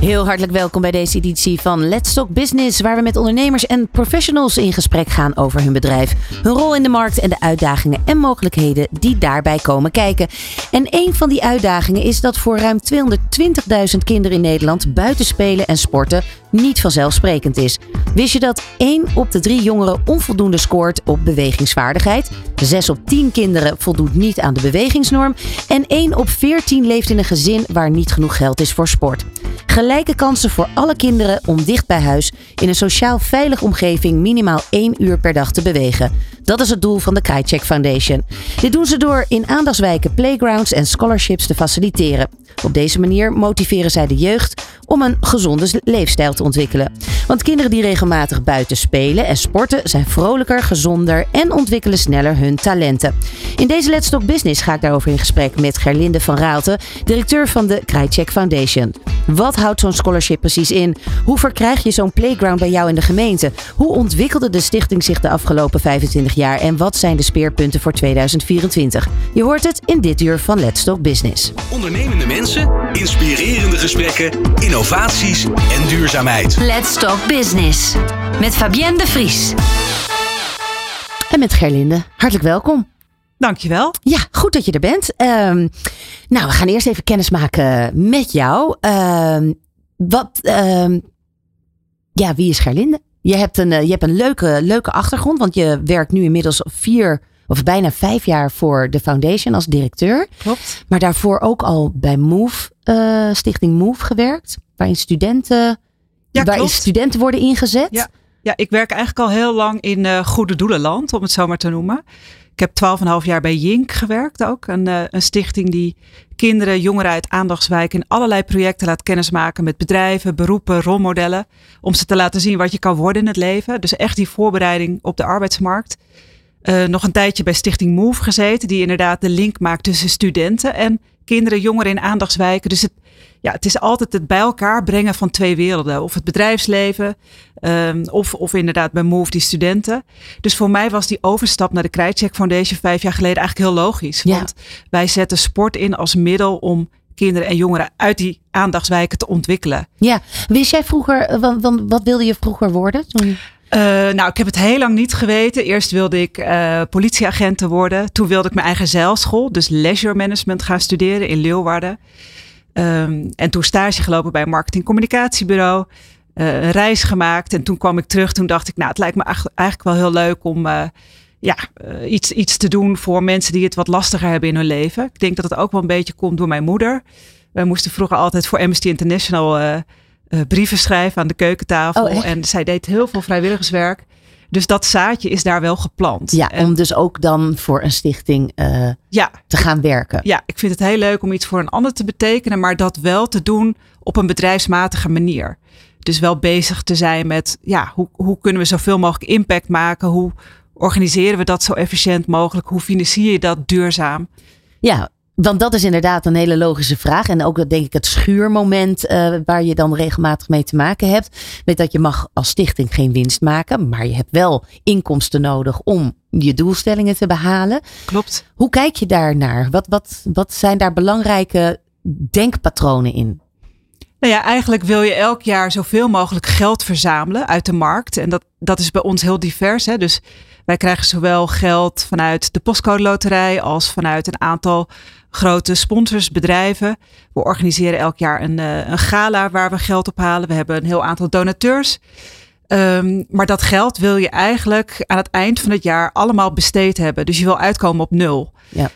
Heel hartelijk welkom bij deze editie van Let's Talk Business, waar we met ondernemers en professionals in gesprek gaan over hun bedrijf, hun rol in de markt en de uitdagingen en mogelijkheden die daarbij komen kijken. En een van die uitdagingen is dat voor ruim 220.000 kinderen in Nederland buitenspelen en sporten niet vanzelfsprekend is. Wist je dat 1 op de 3 jongeren onvoldoende scoort op bewegingsvaardigheid? 6 op 10 kinderen voldoet niet aan de bewegingsnorm. En 1 op 14 leeft in een gezin waar niet genoeg geld is voor sport. Gelijke kansen voor alle kinderen om dicht bij huis in een sociaal veilige omgeving minimaal 1 uur per dag te bewegen. Dat is het doel van de Krajcek Foundation. Dit doen ze door in aandachtswijken playgrounds en scholarships te faciliteren. Op deze manier motiveren zij de jeugd om een gezonde leefstijl te ontwikkelen. Want kinderen die regelmatig buiten spelen en sporten zijn vrolijker, gezonder en ontwikkelen sneller hun talenten. In deze Let's Talk Business ga ik daarover in gesprek met Gerlinde van Raalte, directeur van de Krajcek Foundation. Wat houdt zo'n scholarship precies in? Hoe verkrijg je zo'n playground bij jou in de gemeente? Hoe ontwikkelde de stichting zich de afgelopen 25 jaar en wat zijn de speerpunten voor 2024? Je hoort het in dit uur van Let's Talk Business. Ondernemende mensen, inspirerende gesprekken, innovaties en duurzaamheid. Let's Talk Business. Met Fabienne de Vries. En met Gerlinde, hartelijk welkom. Dankjewel. Ja, goed dat je er bent. Ehm, nou, we gaan eerst even kennis maken met jou. Ehm, wat, ehm, ja, wie is Gerlinde? Je hebt een, eh, je hebt een leuke, leuke achtergrond, want je werkt nu inmiddels vier of bijna vijf jaar voor de foundation als directeur. Klopt. Maar daarvoor ook al bij Move, eh, Stichting Move gewerkt, waarin studenten, Ja, waarin studenten worden ingezet. Ja. Ja, ik werk eigenlijk al heel lang in eh, Goede Doelenland, om het zo maar te noemen. Ik heb 12,5 jaar bij Jink gewerkt ook. Een, eh, een stichting die kinderen, jongeren uit aandachtswijken in allerlei projecten laat kennismaken met bedrijven, beroepen, rolmodellen. Om ze te laten zien wat je kan worden in het leven. Dus echt die voorbereiding op de arbeidsmarkt. Eh, nog een tijdje bij Stichting Move gezeten, die inderdaad de link maakt tussen studenten en kinderen, jongeren in aandachtswijken. Dus het, ja, het is altijd het bij elkaar brengen van twee werelden. Of het bedrijfsleven, ehm, of, of inderdaad bij Move die studenten. Dus voor mij was die overstap naar de Krajcek Foundation vijf jaar geleden eigenlijk heel logisch. Ja. Want wij zetten sport in als middel om kinderen en jongeren uit die aandachtswijken te ontwikkelen. Ja, wist jij vroeger, eh, wat wilde je vroeger worden? Toen... Eh, nou, ik heb het heel lang niet geweten. Eerst wilde ik eh politieagenten worden. Toen wilde ik mijn eigen zeilschool, dus leisure management, gaan studeren in Leeuwarden. Ehm, en toen stage gelopen bij een marketing communicatiebureau. eh, een reis gemaakt. En toen kwam ik terug. Toen dacht ik, nou, het lijkt me eigenlijk wel heel leuk om eh, ja, eh, iets, iets te doen voor mensen die het wat lastiger hebben in hun leven. Ik denk dat het ook wel een beetje komt door mijn moeder. Wij moesten vroeger altijd voor Amnesty International brieven schrijven aan de keukentafel. Oh, en zij deed heel veel vrijwilligerswerk. Dus dat zaadje is daar wel geplant. Ja, En om dus ook dan voor een stichting eh, ja, te gaan werken. ja, ik vind het heel leuk om iets voor een ander te betekenen, maar dat wel te doen op een bedrijfsmatige manier. Dus wel bezig te zijn met, ja, hoe, hoe kunnen we zoveel mogelijk impact maken? Hoe organiseren we dat zo efficiënt mogelijk? Hoe financier je dat duurzaam? Ja, want dat is inderdaad een hele logische vraag. En ook denk ik het schuurmoment eh, waar je dan regelmatig mee te maken hebt. Met dat je mag als stichting geen winst maken. Maar je hebt wel inkomsten nodig om je doelstellingen te behalen. Klopt. Hoe kijk je daar naar? Wat, wat, wat zijn daar belangrijke denkpatronen in? Nou ja, eigenlijk wil je elk jaar zoveel mogelijk geld verzamelen uit de markt. En dat, dat is bij ons heel divers. Hè? Dus wij krijgen zowel geld vanuit de postcode loterij als vanuit een aantal grote sponsors, bedrijven. We organiseren elk jaar een, eh, een gala waar we geld ophalen. We hebben een heel aantal donateurs. Ehm, maar dat geld wil je eigenlijk aan het eind van het jaar allemaal besteed hebben. Dus je wil uitkomen op nul. Ja.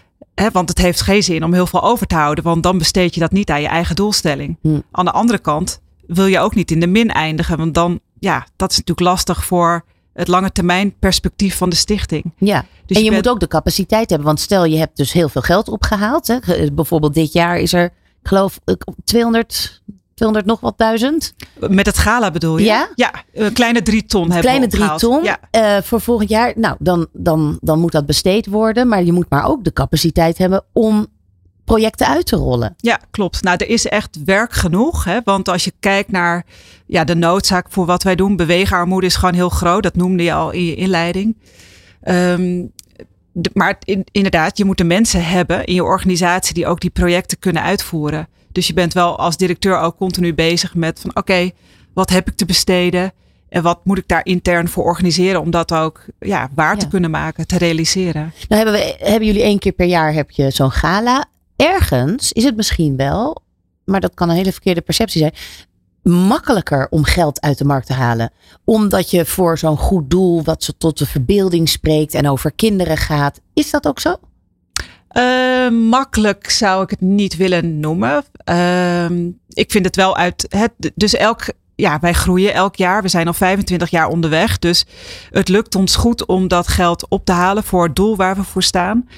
Want het heeft geen zin om heel veel over te houden, want dan besteed je dat niet aan je eigen doelstelling. Hm. Aan de andere kant wil je ook niet in de min eindigen, want dan, ja, dat is natuurlijk lastig voor het lange termijn perspectief van de stichting. Ja, Dus en je bent- moet ook de capaciteit hebben. Want stel je hebt dus heel veel geld opgehaald. Hè. Bijvoorbeeld dit jaar is er, ik geloof ik, 200, 200 nog wat duizend. Met het gala bedoel je? Ja? Ja, een kleine drie ton hebben Kleine we drie ton Ja, eh, voor volgend jaar. Nou, dan, dan, dan moet dat besteed worden. Maar je moet maar ook de capaciteit hebben om projecten uit te rollen. Ja, klopt. Nou, er is echt werk genoeg. Hè? Want als je kijkt naar ja, de noodzaak voor wat wij doen, beweegarmoede is gewoon heel groot. Dat noemde je al in je inleiding. Ehm, de- maar in- inderdaad, je moet de mensen hebben in je organisatie die ook die projecten kunnen uitvoeren. Dus je bent wel als directeur ook continu bezig met van oké, wat heb ik te besteden? En wat moet ik daar intern voor organiseren om dat ook ja, waar te kunnen maken, te realiseren? Nou hebben, we, hebben jullie één keer per jaar heb je zo'n gala. Ergens is het misschien wel, maar dat kan een hele verkeerde perceptie zijn, makkelijker om geld uit de markt te halen. Omdat je voor zo'n goed doel, wat ze tot de verbeelding spreekt en over kinderen gaat. Is dat ook zo? Eh, makkelijk zou ik het niet willen noemen. Ehm, ik vind het wel uit. Het, dus elk. Ja, wij groeien elk jaar. We zijn al 25 jaar onderweg. Dus het lukt ons goed om dat geld op te halen voor het doel waar we voor staan.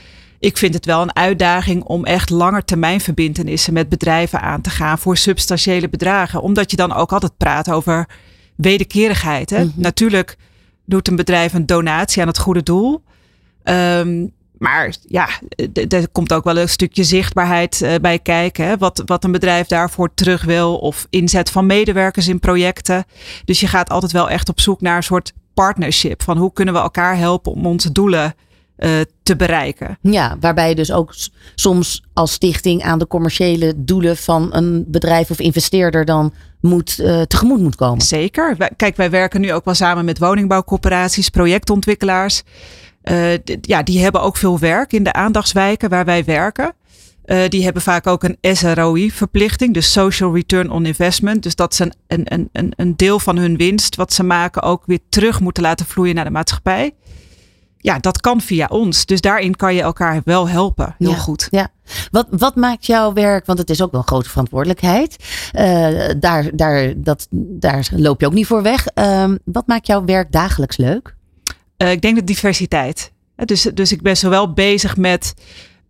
Ik vind het wel een uitdaging om echt langetermijn verbindenissen met bedrijven aan te gaan voor substantiële bedragen. Omdat je dan ook altijd praat over wederkerigheid. Hè? Mhm. Natuurlijk doet een bedrijf een donatie aan het goede doel. Ehm, maar ja, er komt ook wel een stukje zichtbaarheid eh, bij kijken. Hè? Wat, wat een bedrijf daarvoor terug wil. Of inzet van medewerkers in projecten. Dus je gaat altijd wel echt op zoek naar een soort partnership. Van hoe kunnen we elkaar helpen om onze doelen te bereiken. Ja, waarbij je dus ook soms als stichting aan de commerciële doelen van een bedrijf of investeerder dan moet, eh, tegemoet moet komen. Zeker. Kijk, wij werken nu ook wel samen met woningbouwcorporaties, projectontwikkelaars. Eh, ja, die hebben ook veel werk in de aandachtswijken waar wij werken. Eh, die hebben vaak ook een SROI-verplichting, dus Social Return on Investment. Dus dat ze een, een- een, een deel van hun winst, wat ze maken, ook weer terug moeten laten vloeien naar de maatschappij. Ja, dat kan via ons. Dus daarin kan je elkaar wel helpen. Heel Ja. goed. Ja. Wat, wat maakt jouw werk, want het is ook wel een grote verantwoordelijkheid. eh, daar, daar, dat, daar loop je ook niet voor weg. Ehm, wat maakt jouw werk dagelijks leuk? Eh, ik denk de diversiteit. Eh, Dus, dus ik ben zowel bezig met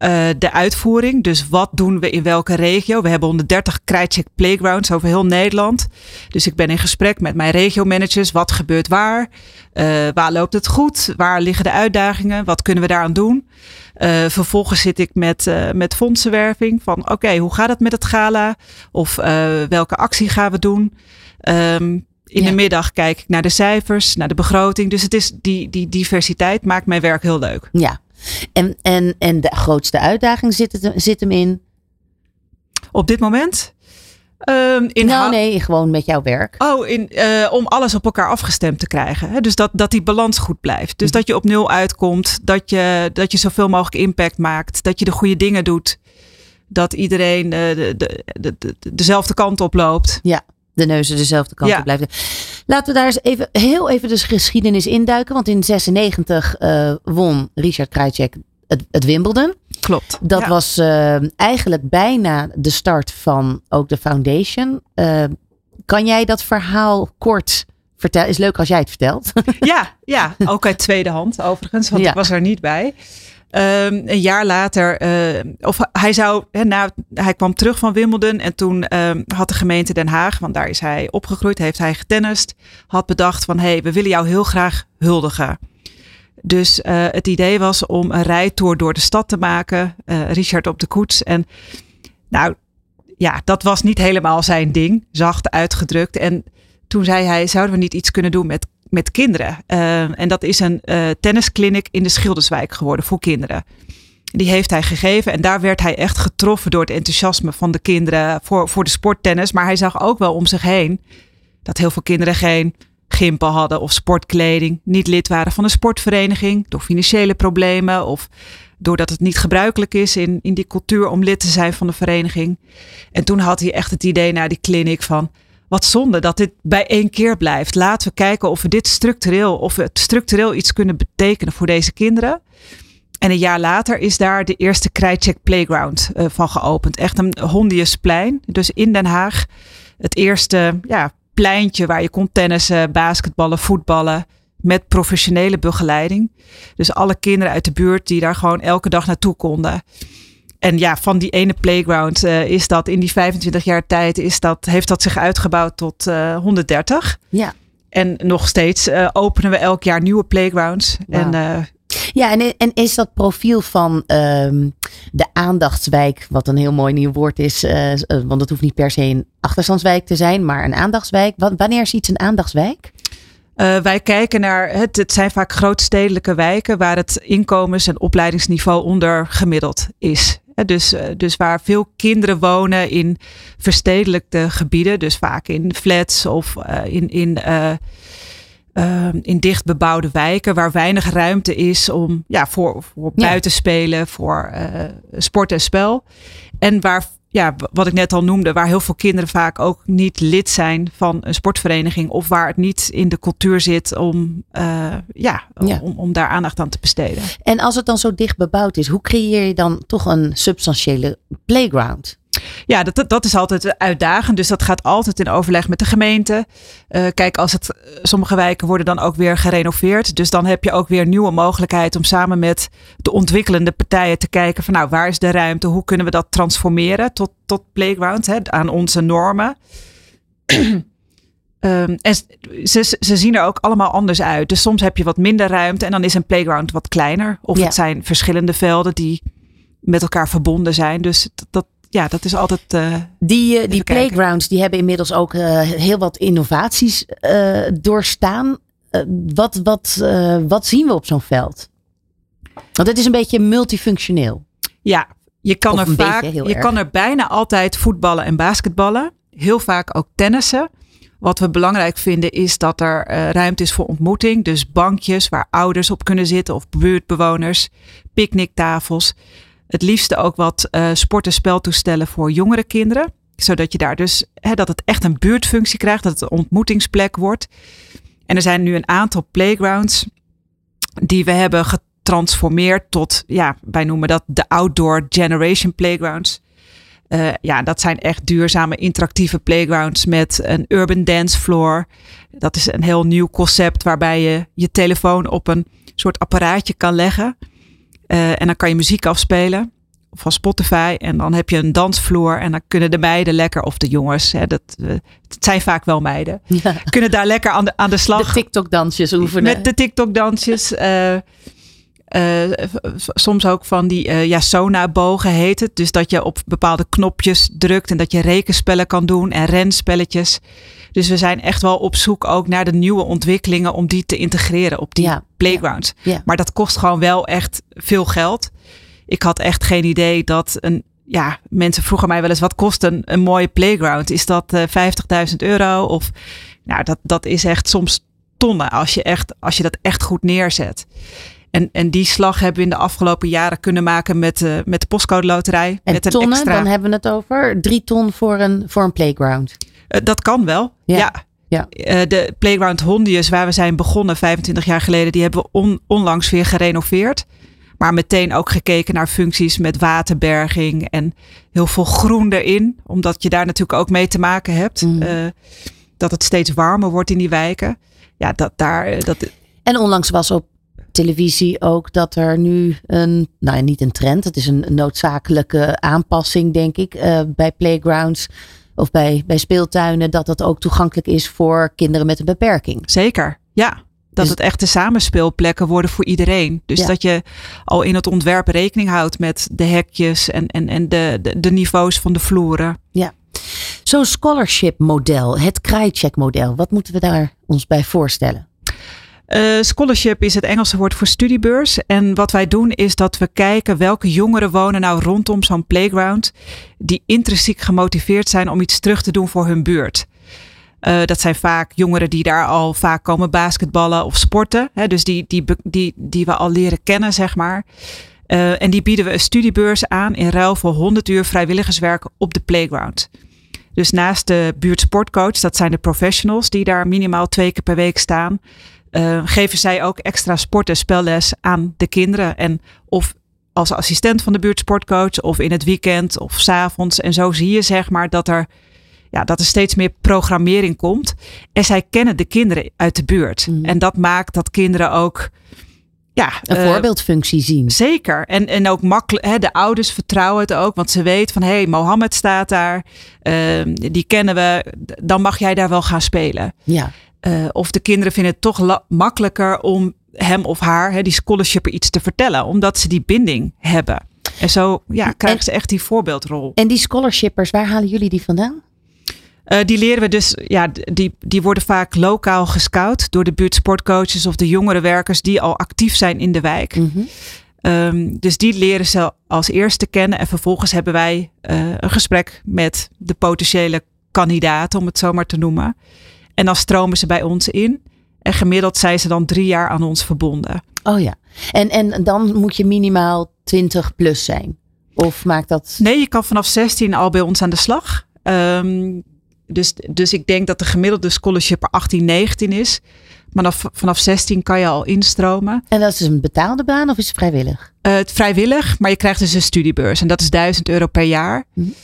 eh, de uitvoering. Dus wat doen we in welke regio? We hebben 130 Krijtcheck Playgrounds over heel Nederland. Dus ik ben in gesprek met mijn regiomanagers. Wat gebeurt waar? Eh, waar loopt het goed? Waar liggen de uitdagingen? Wat kunnen we daaraan doen? Eh, vervolgens zit ik met, met fondsenwerving. Van oké, hoe gaat het met het gala? Of welke actie gaan we doen? Ehm, in Ja. de middag kijk ik naar de cijfers, naar de begroting. Dus het is die, die diversiteit maakt mijn werk heel leuk. Ja. En, en, en de grootste uitdaging zit, het, zit hem in? Op dit moment? ehm in nou nee, gewoon met jouw werk. Oh, in, eh, om alles op elkaar afgestemd te krijgen. Hè? Dus dat, dat die balans goed blijft. Dus dat je op nul uitkomt. Dat je, dat je zoveel mogelijk impact maakt. Dat je de goede dingen doet. Dat iedereen eh, de, de, de, de- dezelfde kant op loopt. de neuzen dezelfde kant Ja. op blijven. Laten we daar eens even, heel even de geschiedenis induiken. Want in 96 eh, won Richard Krajcek het, het Wimbledon. Klopt. Dat Ja. was eh, eigenlijk bijna de start van ook de foundation. Eh, kan jij dat verhaal kort vertellen? Is leuk als jij het vertelt. Ja, ja, ook uit tweede hand overigens, want Ja. ik was er niet bij. Ehm, een jaar later, eh, of hij zou, na, hij kwam terug van Wimbledon en toen ehm, had de gemeente Den Haag, want daar is hij opgegroeid, heeft hij getennist, had bedacht van hé, hey, we willen jou heel graag huldigen. Dus eh, het idee was om een rijtour door de stad te maken, eh, Richard op de koets. En nou, ja, dat was niet helemaal zijn ding, zacht uitgedrukt. En toen zei hij, zouden we niet iets kunnen doen met, met kinderen? Eh, en dat is een eh tennisclinic in de Schilderswijk geworden voor kinderen. Die heeft hij gegeven en daar werd hij echt getroffen door het enthousiasme van de kinderen voor, voor de sporttennis. Maar hij zag ook wel om zich heen dat heel veel kinderen geen gimpen hadden of sportkleding, niet lid waren van een sportvereniging door financiële problemen of doordat het niet gebruikelijk is in, in die cultuur om lid te zijn van de vereniging. En toen had hij echt het idee naar die clinic van wat zonde dat dit bij één keer blijft. Laten we kijken of we dit structureel, of we het structureel iets kunnen betekenen voor deze kinderen. En een jaar later is daar de eerste Krijtcheck Playground eh, van geopend. Echt een Hondiusplein, dus in Den Haag. Het eerste ja, pleintje waar je kon tennissen, basketballen, voetballen. Met professionele begeleiding. Dus alle kinderen uit de buurt die daar gewoon elke dag naartoe konden. En ja, van die ene playground eh, is dat in die 25 jaar tijd is dat, heeft dat zich uitgebouwd tot eh, 130. ja. En nog steeds eh, openen we elk jaar nieuwe playgrounds. En eh, Ja, en, en is dat profiel van ehm, de aandachtswijk, wat een heel mooi nieuw woord is, eh, eh, want het hoeft niet per se een achterstandswijk te zijn, maar een aandachtswijk. Wa- wanneer is iets een aandachtswijk? Uh, wij kijken naar, het, het zijn vaak grootstedelijke wijken waar het inkomens- en opleidingsniveau onder gemiddeld is. Dus, dus waar veel kinderen wonen in verstedelijkte gebieden, dus vaak in flats of uh, in, in uh, uh, in dicht bebouwde wijken waar weinig ruimte is om ja, voor, voor ja. buitenspelen, voor uh, sport en spel. En waar, ja, wat ik net al noemde, waar heel veel kinderen vaak ook niet lid zijn van een sportvereniging of waar het niet in de cultuur zit om, uh, ja, ja. Om, om daar aandacht aan te besteden. En als het dan zo dicht bebouwd is, hoe creëer je dan toch een substantiële playground? Ja, dat, dat is altijd uitdagend. Dus dat gaat altijd in overleg met de gemeente. Uh, kijk, als het, sommige wijken worden dan ook weer gerenoveerd. Dus dan heb je ook weer nieuwe mogelijkheid om samen met de ontwikkelende partijen te kijken van nou, waar is de ruimte? Hoe kunnen we dat transformeren tot, tot playground hè, aan onze normen? um, en ze, ze zien er ook allemaal anders uit. Dus soms heb je wat minder ruimte en dan is een playground wat kleiner. Of ja. het zijn verschillende velden die met elkaar verbonden zijn. Dus dat, ja, dat is altijd. Uh, die uh, die playgrounds die hebben inmiddels ook uh, heel wat innovaties doorstaan. wat, wat, wat zien we op zo'n veld? Want het is een beetje multifunctioneel. Ja, je kan, er, vaak, je erg. kan er bijna altijd voetballen en basketballen. Heel vaak ook tennissen. Wat we belangrijk vinden is dat er ruimte is voor ontmoeting. Dus bankjes waar ouders op kunnen zitten of buurtbewoners, picknicktafels. Het liefste ook wat uh, sport- en speltoestellen voor jongere kinderen. Zodat je daar dus, hè, dat het echt een buurtfunctie krijgt, dat het een ontmoetingsplek wordt. En er zijn nu een aantal playgrounds die we hebben getransformeerd tot, ja, wij noemen dat de Outdoor Generation Playgrounds. Uh, ja, dat zijn echt duurzame interactieve playgrounds met een urban dance floor. Dat is een heel nieuw concept waarbij je je telefoon op een soort apparaatje kan leggen. Uh, en dan kan je muziek afspelen van Spotify. En dan heb je een dansvloer. En dan kunnen de meiden lekker, of de jongens, hè, dat, uh, het zijn vaak wel meiden, ja. kunnen daar lekker aan de, aan de slag. De TikTok-dansjes oefenen. Met de TikTok-dansjes. Uh, soms ook van die ja, Sona-bogen heet het. Dus dat je op bepaalde knopjes drukt en dat je rekenspellen kan doen en renspelletjes. Dus we zijn echt wel op zoek ook naar de nieuwe ontwikkelingen om die te integreren op die ja, playgrounds. Ja, ja. Maar dat kost gewoon wel echt veel geld. Ik had echt geen idee dat een, ja, mensen vroegen mij wel eens wat kost een, een mooie playground? Is dat uh, 50.000 euro? Of nou, dat, dat is echt soms tonnen als je, echt, als je dat echt goed neerzet. En, en die slag hebben we in de afgelopen jaren kunnen maken met, uh, met de postcode loterij. En met tonnen, een extra... dan hebben we het over drie ton voor een, voor een playground. Uh, dat kan wel, ja. ja. ja. Uh, de Playground Hondius, waar we zijn begonnen 25 jaar geleden, die hebben we on, onlangs weer gerenoveerd. Maar meteen ook gekeken naar functies met waterberging en heel veel groen erin. Omdat je daar natuurlijk ook mee te maken hebt. Mm. Uh, dat het steeds warmer wordt in die wijken. Ja, dat daar. Dat... En onlangs was op televisie ook dat er nu een, nou niet een trend, het is een noodzakelijke aanpassing, denk ik, uh, bij playgrounds of bij, bij speeltuinen, dat dat ook toegankelijk is voor kinderen met een beperking. Zeker, ja. Dat dus, het echte samenspeelplekken worden voor iedereen. Dus ja. dat je al in het ontwerp rekening houdt met de hekjes en, en, en de, de, de niveaus van de vloeren. Ja. Zo'n scholarship model, het Krajcek model, wat moeten we daar ons bij voorstellen? Uh, scholarship is het Engelse woord voor studiebeurs. En wat wij doen is dat we kijken welke jongeren wonen nou rondom zo'n playground. Die intrinsiek gemotiveerd zijn om iets terug te doen voor hun buurt. Uh, dat zijn vaak jongeren die daar al vaak komen basketballen of sporten. Hè, dus die, die, die, die we al leren kennen, zeg maar. Uh, en die bieden we een studiebeurs aan in ruil voor 100 uur vrijwilligerswerk op de playground. Dus naast de buurtsportcoach, dat zijn de professionals die daar minimaal twee keer per week staan, uh, geven zij ook extra sport- en spelles aan de kinderen. En of als assistent van de buurtsportcoach of in het weekend of s avonds. En zo zie je zeg maar dat er, ja, dat er steeds meer programmering komt. En zij kennen de kinderen uit de buurt. Mm. En dat maakt dat kinderen ook ja, een uh, voorbeeldfunctie zien. Zeker. En, en ook makkelijk, hè, de ouders vertrouwen het ook, want ze weten van hé, hey, Mohammed staat daar, uh, die kennen we, dan mag jij daar wel gaan spelen. Ja. Uh, of de kinderen vinden het toch makkelijker om hem of haar, hè, die scholarshipper, iets te vertellen, omdat ze die binding hebben. En zo ja, krijgen en, ze echt die voorbeeldrol. En die scholarshippers, waar halen jullie die vandaan? Uh, die leren we dus, ja, die, die worden vaak lokaal gescout door de buurtsportcoaches of de jongere werkers die al actief zijn in de wijk. Mhm. Um, dus die leren ze als eerste kennen en vervolgens hebben wij uh, een gesprek met de potentiële kandidaten, om het zo maar te noemen. En dan stromen ze bij ons in. En gemiddeld zijn ze dan drie jaar aan ons verbonden. Oh ja. En, en dan moet je minimaal 20 plus zijn. Of maakt dat. Nee, je kan vanaf 16 al bij ons aan de slag. Um, dus, dus ik denk dat de gemiddelde scholarship er 18, 19 is. Maar vanaf, vanaf 16 kan je al instromen. En dat is een betaalde baan of is het vrijwillig? Uh, het vrijwillig, maar je krijgt dus een studiebeurs. En dat is 1000 euro per jaar. Mm.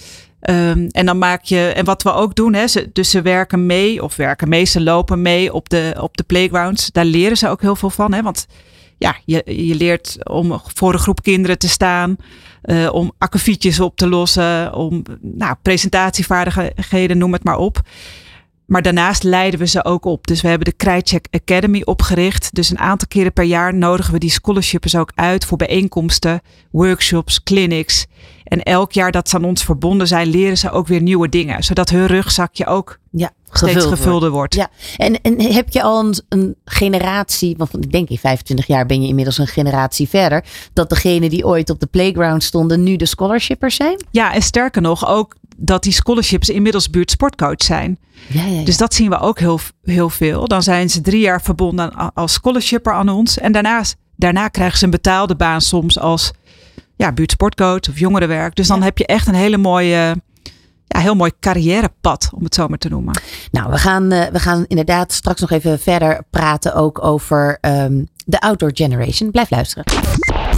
Um, en dan maak je, en wat we ook doen, hè, dus ze werken mee, of werken mee, ze lopen mee op de, op de playgrounds. Daar leren ze ook heel veel van. Hè, want ja, je, je leert om voor een groep kinderen te staan, uh, om akkefietjes op te lossen, om nou, presentatievaardigheden, noem het maar op. Maar daarnaast leiden we ze ook op. Dus we hebben de Krijtcheck Academy opgericht. Dus een aantal keren per jaar nodigen we die scholarships ook uit voor bijeenkomsten, workshops, clinics. En elk jaar dat ze aan ons verbonden zijn, leren ze ook weer nieuwe dingen. Zodat hun rugzakje ook ja, steeds gevuld gevulder wordt. Ja, en, en heb je al een, een generatie, want ik denk in 25 jaar ben je inmiddels een generatie verder, dat degenen die ooit op de playground stonden nu de scholarshippers zijn? Ja, en sterker nog, ook dat die scholarships inmiddels buurtsportcoach zijn. Ja, ja, ja. Dus dat zien we ook heel, heel veel. Dan zijn ze drie jaar verbonden als scholarshipper aan ons. En daarnaast, daarna krijgen ze een betaalde baan soms als ja, buurtsportcoach of jongerenwerk. Dus dan heb je echt een hele mooie, ja, heel mooi carrièrepad, om het zo maar te noemen. Nou, we gaan, uh, we gaan inderdaad straks nog even verder praten ook over um, de outdoor generation. Blijf luisteren.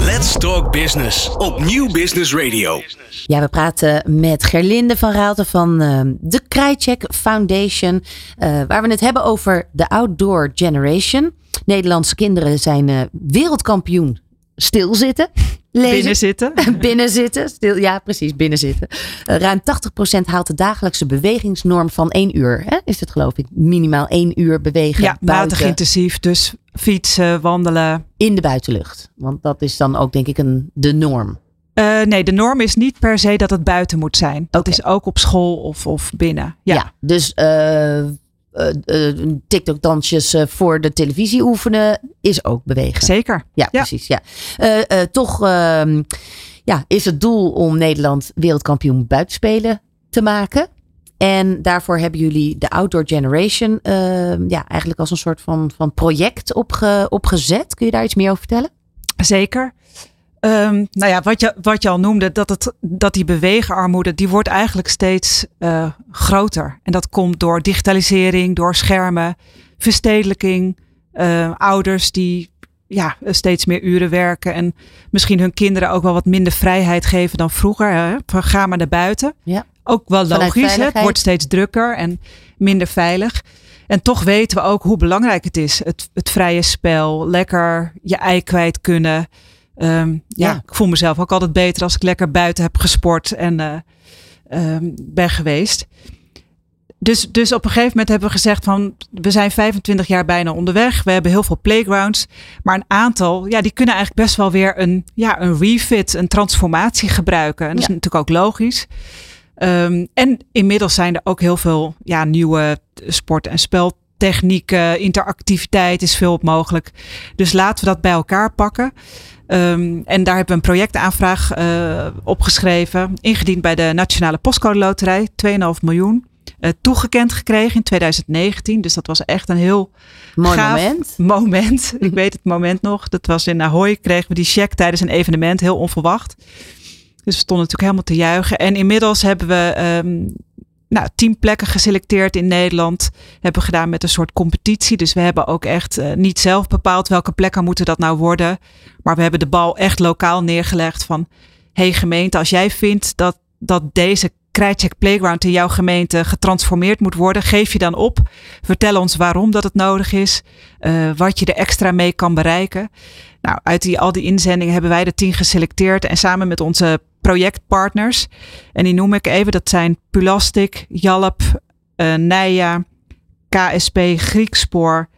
Let's Talk Business op Nieuw Business Radio. Ja, we praten met Gerlinde van Raalte van uh, de Krijtcheck Foundation. Uh, waar we het hebben over de outdoor generation. Nederlandse kinderen zijn uh, wereldkampioen stilzitten. Lezen. Binnenzitten. binnenzitten. Stil, ja, precies, binnenzitten. Uh, ruim 80% haalt de dagelijkse bewegingsnorm van één uur. Hè? Is het geloof ik minimaal één uur bewegen Ja, matig intensief. Dus fietsen, wandelen. In de buitenlucht. Want dat is dan ook denk ik een, de norm. Uh, nee, de norm is niet per se dat het buiten moet zijn. Dat is ook op school of, of binnen. Ja, Ja, dus uh, TikTok-dansjes uh, voor de televisie oefenen is ook bewegen. zeker. Ja, Ja. precies. Ja. Eh, eh, toch ehm, ja, is het doel om Nederland wereldkampioen buitenspelen te maken. En daarvoor hebben jullie de Outdoor Generation ehm, ja, eigenlijk als een soort van, van project opge, opgezet. Kun je daar iets meer over vertellen? Zeker. Um, nou ja, wat je, wat je al noemde, dat, het, dat die beweegarmoede, die wordt eigenlijk steeds uh, groter. En dat komt door digitalisering, door schermen, verstedelijking, uh, ouders die ja, steeds meer uren werken en misschien hun kinderen ook wel wat minder vrijheid geven dan vroeger. Hè? Van ga maar naar buiten. Ja. Ook wel logisch, hè? het wordt steeds drukker en minder veilig. En toch weten we ook hoe belangrijk het is. Het, het vrije spel, lekker je ei kwijt kunnen. Um, ja. Ja. ik voel mezelf ook altijd beter als ik lekker buiten heb gesport en uh, um, ben geweest. Dus, dus op een gegeven moment hebben we gezegd van we zijn 25 jaar bijna onderweg. We hebben heel veel playgrounds. Maar een aantal, ja, die kunnen eigenlijk best wel weer een, ja, een refit, een transformatie gebruiken. En dat Ja. is natuurlijk ook logisch. Um, en inmiddels zijn er ook heel veel ja, nieuwe sport- en speltechnieken. Interactiviteit is veel mogelijk. Dus laten we dat bij elkaar pakken. Um, en daar hebben we een projectaanvraag uh, opgeschreven. Ingediend bij de Nationale Postcode Loterij. 2,5 miljoen. Uh, toegekend gekregen in 2019. Dus dat was echt een heel Mooi moment. moment. Ik weet het moment nog. Dat was in Ahoy. Kregen we die check tijdens een evenement. Heel onverwacht. Dus we stonden natuurlijk helemaal te juichen. En inmiddels hebben we um, nou, tien plekken geselecteerd in Nederland. Hebben gedaan met een soort competitie. Dus we hebben ook echt uh, niet zelf bepaald welke plekken moeten dat nou worden. Maar we hebben de bal echt lokaal neergelegd van... hey gemeente, als jij vindt dat, dat deze Krijtcheck Playground in jouw gemeente getransformeerd moet worden, geef je dan op. Vertel ons waarom dat het nodig is. Uh, wat je er extra mee kan bereiken. Nou, uit die, al die inzendingen hebben wij de tien geselecteerd. En samen met onze projectpartners. En die noem ik even. Dat zijn Pulastic, Jalp, uh, Nija, KSP, Griekspoor,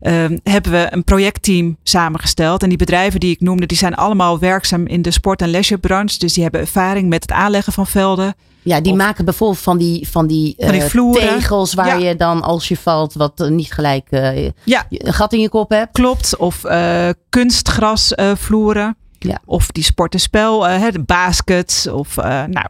ehm, hebben we een projectteam samengesteld. En die bedrijven die ik noemde, die zijn allemaal werkzaam in de sport- en leisurebranche. Dus die hebben ervaring met het aanleggen van velden. Ja, die Of- maken bijvoorbeeld van die, van die, Van die eh, tegels waar Ja. je dan als je valt wat eh, niet gelijk eh, Ja. een gat in je kop hebt. Klopt. Of eh kunstgrasvloeren. Ja. Of die sport en spel, eh, hè, de baskets. Of, nou,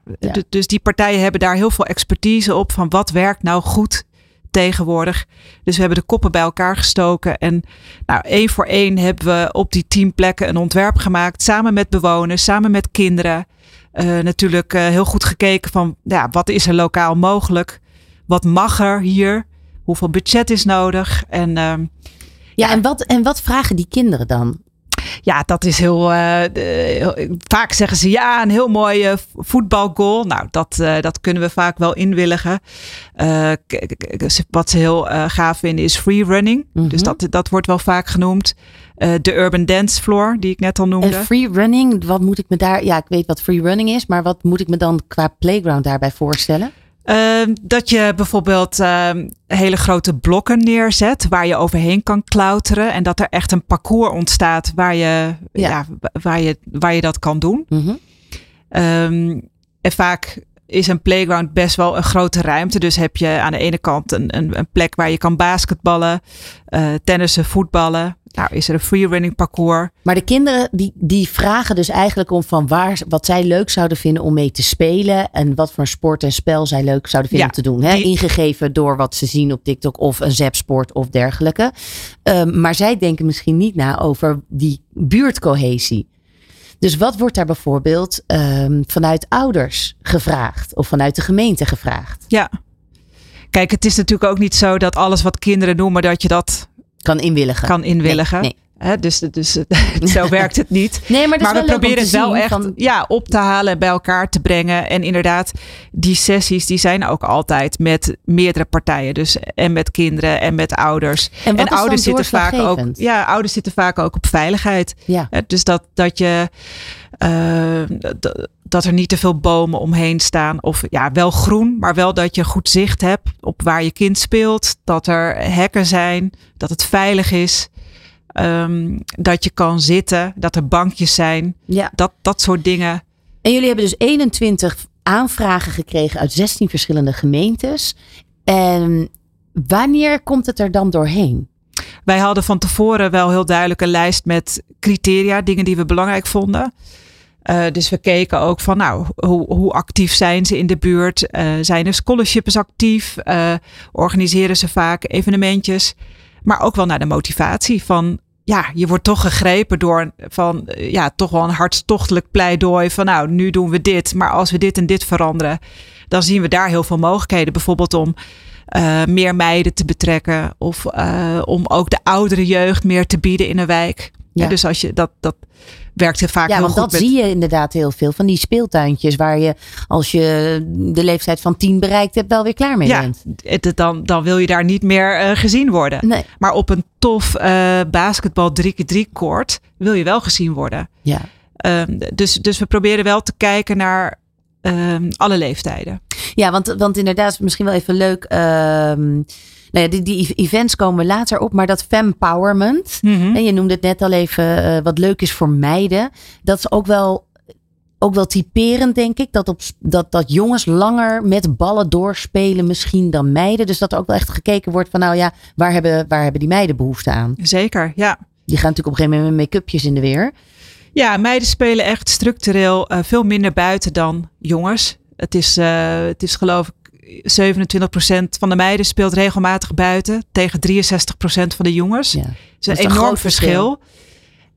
Dus die partijen hebben daar heel veel expertise op. Van wat werkt nou goed tegenwoordig. Dus we hebben de koppen bij elkaar gestoken. En nou, één voor één hebben we op die tien plekken een ontwerp gemaakt. Samen met bewoners, samen met kinderen. Eh, natuurlijk eh, heel goed gekeken van ja, wat is er lokaal mogelijk? Wat mag er hier? Hoeveel budget is nodig? En ehm, Ja, en wat, en wat vragen die kinderen dan? ja, dat is heel. eh, heel- vaak zeggen ze ja, een heel mooi eh, voetbalgoal. Nou, dat, dat kunnen we vaak wel inwilligen. Wat ze heel gaaf vinden is free running. Mhm. Dus dat, dat wordt wel vaak genoemd. Eh, de urban dance floor, die ik net al noemde. En free running, wat moet ik me daar... Ja, ik weet wat free running is, maar wat moet ik me dan qua playground daarbij voorstellen? Ehm, dat je bijvoorbeeld ehm, hele grote blokken neerzet waar je overheen kan klauteren. En dat er echt een parcours ontstaat waar je, Ja. ja. waar je, waar je dat kan doen. Mhm. Ehm, en vaak is een playground best wel een grote ruimte. Dus heb je aan de ene kant een, een, een plek waar je kan basketballen, eh tennissen, voetballen. Nou is er een freerunning parcours. Maar de kinderen die, die vragen dus eigenlijk om van waar, wat zij leuk zouden vinden om mee te spelen. En wat voor sport en spel zij leuk zouden vinden Ja, om te doen. Hè? die- Ingegeven door wat ze zien op TikTok of een zapsport of dergelijke. Ehm, maar zij denken misschien niet na over die buurtcohesie. Dus wat wordt daar bijvoorbeeld ehm, vanuit ouders gevraagd of vanuit de gemeente gevraagd? Ja. Kijk, het is natuurlijk ook niet zo dat alles wat kinderen noemen, dat je dat Kan inwilligen. kan inwilligen. Nee, Hè, dus dus zo werkt het niet. nee maar, we proberen het wel echt van- ja, op te halen en bij elkaar te brengen. En inderdaad, die sessies die zijn ook altijd met meerdere partijen. Dus en met kinderen en met ouders. En ouders zitten vaak ook. Ja, ouders zitten vaak ook op veiligheid. Ja. Dus dat, dat je eh, dat er niet te veel bomen omheen staan. Of ja, wel groen, maar wel dat je goed zicht hebt op waar je kind speelt. Dat er hekken zijn, dat het veilig is. Ehm, dat je kan zitten, dat er bankjes zijn. ja. Dat, dat soort dingen. En jullie hebben dus 21 aanvragen gekregen uit 16 verschillende gemeentes. En wanneer komt het er dan doorheen? Wij hadden van tevoren wel heel duidelijk een lijst met criteria, dingen die we belangrijk vonden. Eh, dus we keken ook van, nou, hoe, hoe actief zijn ze in de buurt? Eh, zijn er scholarships actief? Eh, organiseren ze vaak evenementjes? Maar ook wel naar de motivatie van, ja, je wordt toch gegrepen door van, eh, ja, toch wel een hartstochtelijk pleidooi van, nou, nu doen we dit, maar als we dit en dit veranderen, dan zien we daar heel veel mogelijkheden. Bijvoorbeeld om eh, meer meiden te betrekken of eh, om ook de oudere jeugd meer te bieden in een wijk. Ja. Dus als je dat, dat werkt heel vaak Ja, heel want goed dat met- zie je inderdaad heel veel. Van die speeltuintjes waar je als je de leeftijd van 10 bereikt hebt wel weer klaar mee Ja, bent. het, dan, dan wil je daar niet meer eh, gezien worden. Nee. Maar op een tof eh basketbal 3x3 koord wil je wel gezien worden. Ja. Ehm, dus, dus we proberen wel te kijken naar ehm, alle leeftijden. Ja, want, want inderdaad, misschien wel even leuk. ehm, nou ja, die, die events komen later op, maar dat fempowerment. Mhm. En je noemde het net al even eh, wat leuk is voor meiden. Dat is ook wel, ook wel typerend, denk ik. Dat, op, dat, dat jongens langer met ballen doorspelen misschien dan meiden. Dus dat er ook wel echt gekeken wordt van nou ja, waar hebben, waar hebben die meiden behoefte aan? Zeker, ja. Die gaan natuurlijk op een gegeven moment met make-upjes in de weer. Ja, meiden spelen echt structureel eh, veel minder buiten dan jongens. Het is, eh, het is geloof ik 27% van de meiden speelt regelmatig buiten tegen 63% van de jongens. Ja. Het is Dat is een enorm groot verschil. verschil.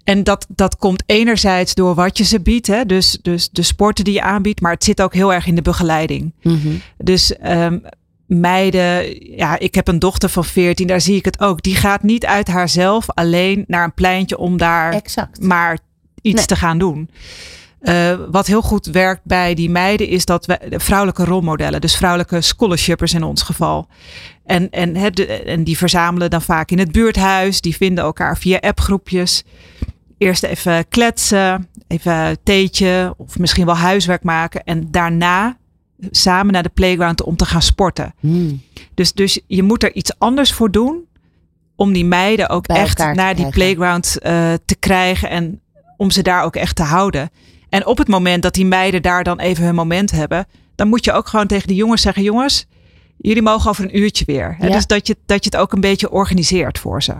En dat, dat komt enerzijds door wat je ze biedt, hè? Dus, dus de sporten die je aanbiedt, maar het zit ook heel erg in de begeleiding. Mhm. Dus ehm, meiden, ja, ik heb een dochter van 14, daar zie ik het ook. Die gaat niet uit haarzelf alleen naar een pleintje om daar Exact. maar iets Nee. te gaan doen. Eh, wat heel goed werkt bij die meiden is dat we vrouwelijke rolmodellen, dus vrouwelijke scholarshippers in ons geval. En, en, hè, de- en die verzamelen dan vaak in het buurthuis, die vinden elkaar via appgroepjes. Eerst even kletsen, even een theetje of misschien wel huiswerk maken en daarna samen naar de playground om te gaan sporten. Hmm. Dus, dus je moet er iets anders voor doen om die meiden ook Bij echt naar die playground eh, te krijgen en om ze daar ook echt te houden. En op het moment dat die meiden daar dan even hun moment hebben, dan moet je ook gewoon tegen de jongens zeggen: jongens, jullie mogen over een uurtje weer. Hè? Ja. Dus dat je, dat je het ook een beetje organiseert voor ze.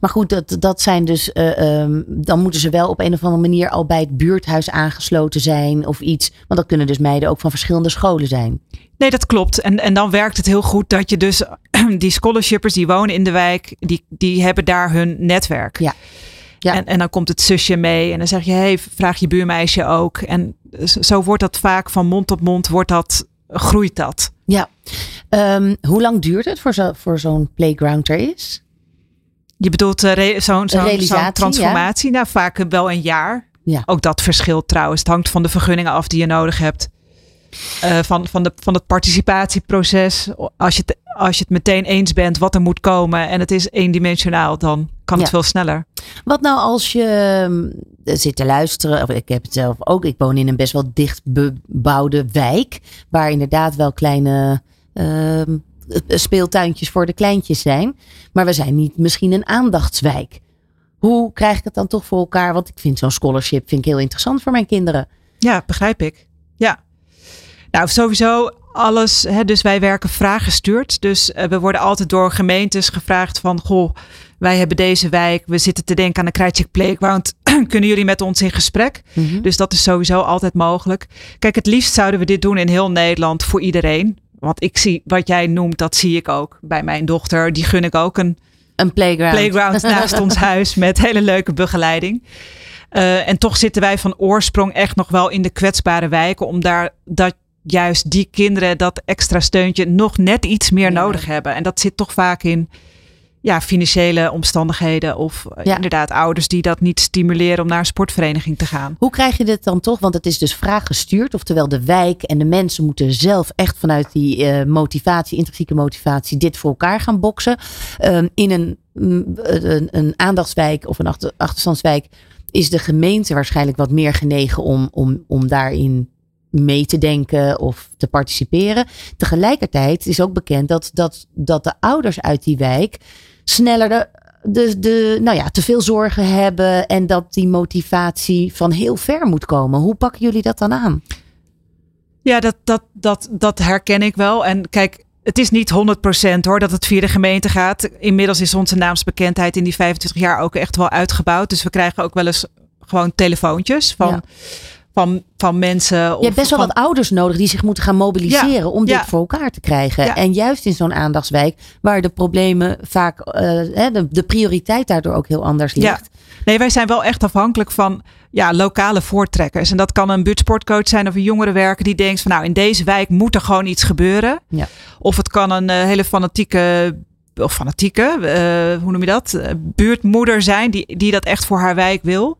Maar goed, dat, dat zijn dus. eh, ehm, dan moeten ze wel op een of andere manier al bij het buurthuis aangesloten zijn of iets. Want dat kunnen dus meiden ook van verschillende scholen zijn. Nee, dat klopt. En, en dan werkt het heel goed dat je dus die scholarshippers die wonen in de wijk, die, die hebben daar hun netwerk. Ja. Ja. En, en dan komt het zusje mee en dan zeg je, hey, vraag je buurmeisje ook. En zo wordt dat vaak van mond tot mond, wordt dat, groeit dat. Ja. Ehm, hoe lang duurt het voor, zo, voor zo'n playground er is? Je bedoelt eh, zo'n transformatie? Nou, vaak wel een jaar. Ja. Ook dat verschilt trouwens. Het hangt van de vergunningen af die je nodig hebt. Eh, van, van, de, van het participatieproces. Als je, het, als je het meteen eens bent wat er moet komen en het is eendimensionaal, dan kan het veel sneller. Wat nou als je ehm, zit te luisteren, of ik heb het zelf ook, ik woon in een best wel dicht bebouwde wijk, waar inderdaad wel kleine ehm, speeltuintjes voor de kleintjes zijn, maar we zijn niet misschien een aandachtswijk. Hoe krijg ik het dan toch voor elkaar? Want ik vind zo'n scholarship vind ik heel interessant voor mijn kinderen. Ja, begrijp ik. Ja. Nou, sowieso alles. Hè, dus wij werken vraaggestuurd. Dus eh, we worden altijd door gemeentes gevraagd van... Goh, wij hebben deze wijk. We zitten te denken aan de Krijtjek Playground. Kunnen jullie met ons in gesprek? Mhm. Dus dat is sowieso altijd mogelijk. Kijk, het liefst zouden we dit doen in heel Nederland voor iedereen. Want ik zie wat jij noemt, dat zie ik ook bij mijn dochter. Die gun ik ook een Een playground. playground naast ons huis met hele leuke begeleiding. Eh, en toch zitten wij van oorsprong echt nog wel in de kwetsbare wijken. Om daar dat juist die kinderen dat extra steuntje nog net iets meer Ja. nodig hebben. En dat zit toch vaak in ja, financiële omstandigheden. Of eh, Ja. inderdaad ouders die dat niet stimuleren om naar een sportvereniging te gaan. Hoe krijg je dit dan toch? Want het is dus vraaggestuurd. Oftewel de wijk en de mensen moeten zelf echt vanuit die eh, motivatie, intrinsieke motivatie, dit voor elkaar gaan boksen. Ehm, in een, mm, een, een aandachtswijk of een achter, achterstandswijk is de gemeente waarschijnlijk wat meer genegen om, om, om daarin mee te denken of te participeren. Tegelijkertijd is ook bekend dat, dat, dat de ouders uit die wijk sneller de, de, de, nou ja, te veel zorgen hebben en dat die motivatie van heel ver moet komen. Hoe pakken jullie dat dan aan? Ja, dat, dat, dat, dat herken ik wel. En kijk, het is niet 100% hoor dat het via de gemeente gaat. Inmiddels is onze naamsbekendheid in die 25 jaar ook echt wel uitgebouwd. Dus we krijgen ook wel eens gewoon telefoontjes van, Ja. Van, van mensen. Je hebt best wel van, wat ouders nodig die zich moeten gaan mobiliseren om dit ja. voor elkaar te krijgen. Ja. En juist in zo'n aandachtswijk, waar de problemen vaak, eh, de, de prioriteit daardoor ook heel anders Ja. ligt. Nee, wij zijn wel echt afhankelijk van ja, lokale voortrekkers. En dat kan een buurtsportcoach zijn of een jongerenwerker die denkt van nou in deze wijk moet er gewoon iets gebeuren. Ja. Of het kan een eh, hele fanatieke of fanatieke, eh, hoe noem je dat? Buurtmoeder zijn die, die dat echt voor haar wijk wil.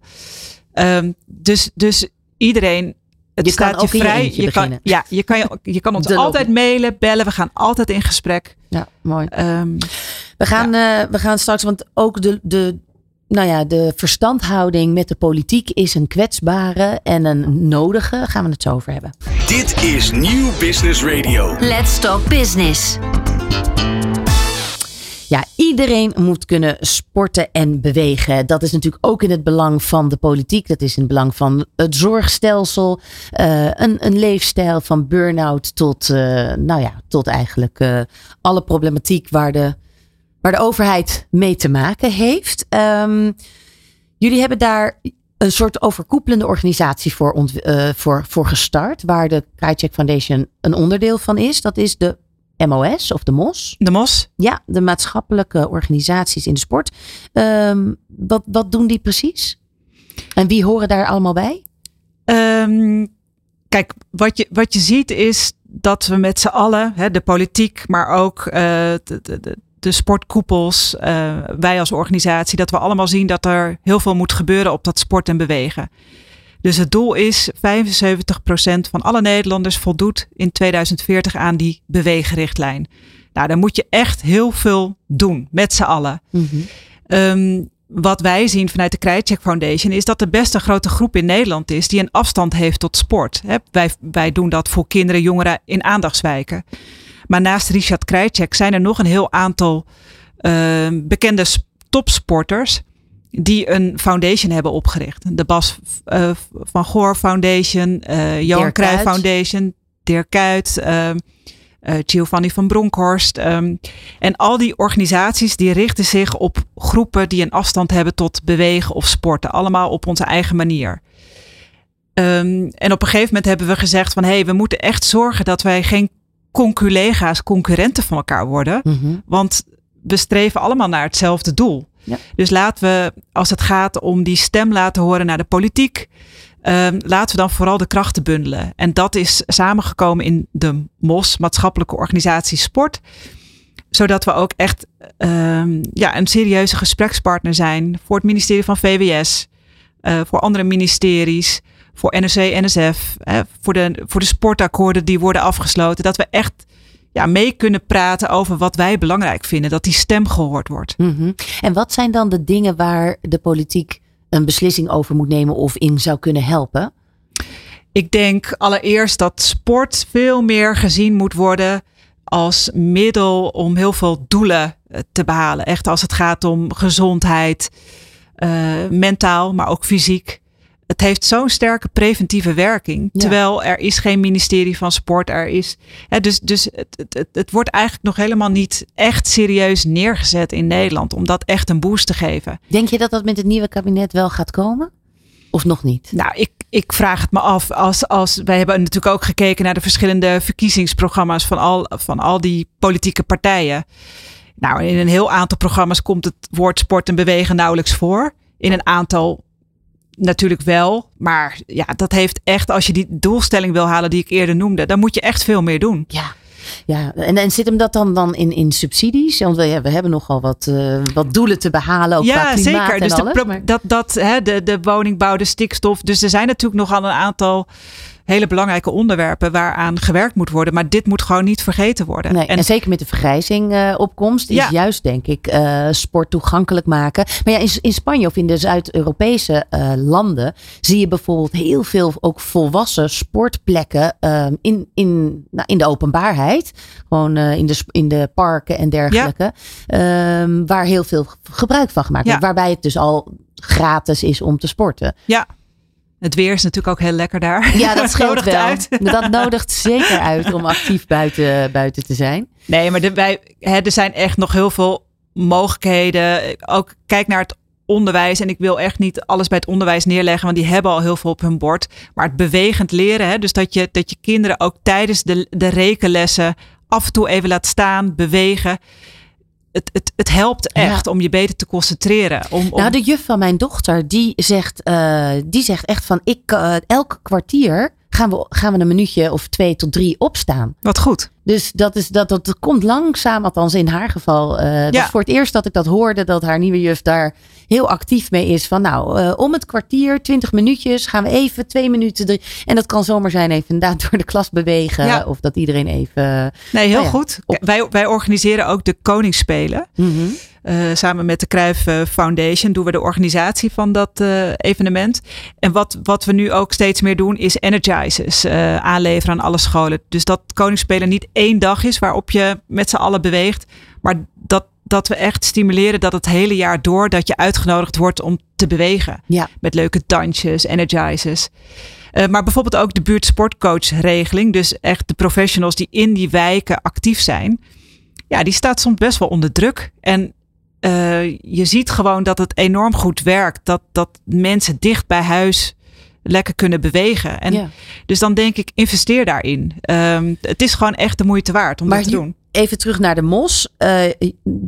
Ehm, dus, dus iedereen. Het Je kan staat ook je vrij. je kan, ja, je kan, je, je kan ons De lobby. altijd mailen, bellen. We gaan altijd in gesprek. Ja, mooi. Ehm, We gaan, eh, we gaan straks, want ook de, de, nou ja, de verstandhouding met de politiek is een kwetsbare en een nodige. Gaan we het zo over hebben. Dit is Nieuw Business Radio. Let's Talk Business. Ja, iedereen moet kunnen sporten en bewegen. Dat is natuurlijk ook in het belang van de politiek. Dat is in het belang van het zorgstelsel. eh, een, een leefstijl van burn-out tot, eh, nou ja, tot eigenlijk eh, alle problematiek waar de, waar de overheid mee te maken heeft. Ehm, jullie hebben daar een soort overkoepelende organisatie voor, voor, voor gestart. Waar de Krajcek Foundation een onderdeel van is. Dat is de MOS of de MOS. de Mos. Ja, de maatschappelijke organisaties in de sport. Ehm, wat, wat doen die precies? En wie horen daar allemaal bij? Ehm, kijk, wat je, wat je ziet is dat we met z'n allen, hè, de politiek, maar ook eh, de, de, de, sportkoepels, eh, wij als organisatie, dat we allemaal zien dat er heel veel moet gebeuren op dat sport en bewegen. Dus het doel is 75% van alle Nederlanders voldoet in 2040 aan die beweegrichtlijn. Nou, dan moet je echt heel veel doen met z'n allen. Ehm, wat wij zien vanuit de Krijtcheck Foundation is dat er best een grote groep in Nederland is die een afstand heeft tot sport. Wij, wij doen dat voor kinderen, jongeren in aandachtswijken. Maar naast Richard Krijtcheck zijn er nog een heel aantal uh, bekende topsporters die een foundation hebben opgericht. De Bas uh, van Goor Foundation, uh, Johan Cruijff Foundation, Dirk Kuyt, uh, Giovanni van Bronckhorst. Um, en al die organisaties die richten zich op groepen die een afstand hebben tot bewegen of sporten. Allemaal op onze eigen manier. Um, en op een gegeven moment hebben we gezegd van hé, hey, we moeten echt zorgen dat wij geen conculega's, concurrenten van elkaar worden. Mm -hmm. Want we streven allemaal naar hetzelfde doel. Dus laten we, als het gaat om die stem laten horen naar de politiek, um, laten we dan vooral de krachten bundelen. En dat is samengekomen in de MOS, Maatschappelijke Organisatie Sport. Zodat we ook echt um, ja, een serieuze gesprekspartner zijn voor het ministerie van VWS, uh, voor andere ministeries, voor NRC, NSF, voor, de, voor de sportakkoorden die worden afgesloten. Dat we echt ja, mee kunnen praten over wat wij belangrijk vinden. Dat die stem gehoord wordt. Mm -hmm. En wat zijn dan de dingen waar de politiek een beslissing over moet nemen of in zou kunnen helpen? Ik denk allereerst dat sport veel meer gezien moet worden als middel om heel veel doelen te behalen. Echt als het gaat om gezondheid, uh, mentaal, maar ook fysiek het heeft zo'n sterke preventieve werking. Ja. Terwijl er is geen ministerie van sport. Er is, hè, dus dus het, het, het, wordt eigenlijk nog helemaal niet echt serieus neergezet in Nederland. Om dat echt een boost te geven. Denk je dat dat met het nieuwe kabinet wel gaat komen? Of nog niet? Nou, ik, ik vraag het me af. Als, als, wij hebben natuurlijk ook gekeken naar de verschillende verkiezingsprogramma's van al, van al die politieke partijen. Nou, in een heel aantal programma's komt het woord sport en bewegen nauwelijks voor. In een aantal natuurlijk wel. Maar ja, dat heeft echt, als je die doelstelling wil halen die ik eerder noemde, dan moet je echt veel meer doen. Ja. Ja, en, en zit hem dat dan, dan in, in subsidies? Want we, ja, we hebben nogal wat, uh, wat doelen te behalen. Ook ja, qua klimaat zeker. En dus alles, de, maar... dat, dat, hè, de, de woningbouw, de stikstof. Dus er zijn natuurlijk nogal een aantal hele belangrijke onderwerpen waaraan gewerkt moet worden. Maar dit moet gewoon niet vergeten worden. Nee, en, en, zeker met de vergrijzing uh, opkomst is ja. juist denk ik uh, sport toegankelijk maken. Maar ja, in, in Spanje of in de Zuid-Europese uh, landen zie je bijvoorbeeld heel veel ook volwassen sportplekken in, in, nou, in de openbaarheid. Gewoon in, de, in de parken en dergelijke. Ja. Um, waar heel veel gebruik van gemaakt wordt. Waarbij het dus al gratis is om te sporten. Ja, het weer is natuurlijk ook heel lekker daar. Ja, dat scheelt wel. Uit. Dat nodigt zeker uit om actief buiten, buiten te zijn. Nee, maar de, wij, hè, er zijn echt nog heel veel mogelijkheden. Ook kijk naar het onderwijs. En ik wil echt niet alles bij het onderwijs neerleggen, want die hebben al heel veel op hun bord. Maar het bewegend leren, hè, dus dat je, dat je kinderen ook tijdens de, de rekenlessen af en toe even laat staan, bewegen het, het, het helpt echt ja. om je beter te concentreren. Om, om... Nou, de juf van mijn dochter, die zegt, uh, die zegt echt van ik uh, elk kwartier gaan we, gaan we een minuutje of twee tot drie opstaan. Wat goed. Dus dat, is, dat, dat komt langzaam, althans in haar geval. Uh, dat ja. voor het eerst dat ik dat hoorde, dat haar nieuwe juf daar heel actief mee is. Van nou, uh, om het kwartier, twintig minuutjes, gaan we even twee minuten. Drie. En dat kan zomaar zijn even inderdaad door de klas bewegen. Ja. Of dat iedereen even... Nee, heel nou ja, goed. Op... Wij, wij organiseren ook de Koningsspelen. Mm -hmm. Uh, samen met de Cruijff Foundation doen we de organisatie van dat uh, evenement. En wat, wat we nu ook steeds meer doen is energizers uh, aanleveren aan alle scholen. Dus dat Koningsspelen niet één dag is waarop je met z'n allen beweegt. Maar dat, dat we echt stimuleren dat het hele jaar door dat je uitgenodigd wordt om te bewegen. Ja. Met leuke dansjes, energizers. Uh, maar bijvoorbeeld ook de buurtsportcoach-regeling. Dus echt de professionals die in die wijken actief zijn. Ja, die staat soms best wel onder druk. En uh, je ziet gewoon dat het enorm goed werkt. Dat, dat mensen dicht bij huis lekker kunnen bewegen. En ja. dus dan denk ik, investeer daarin. Um, het is gewoon echt de moeite waard om maar dat te doen. Even terug naar de MOS. Uh,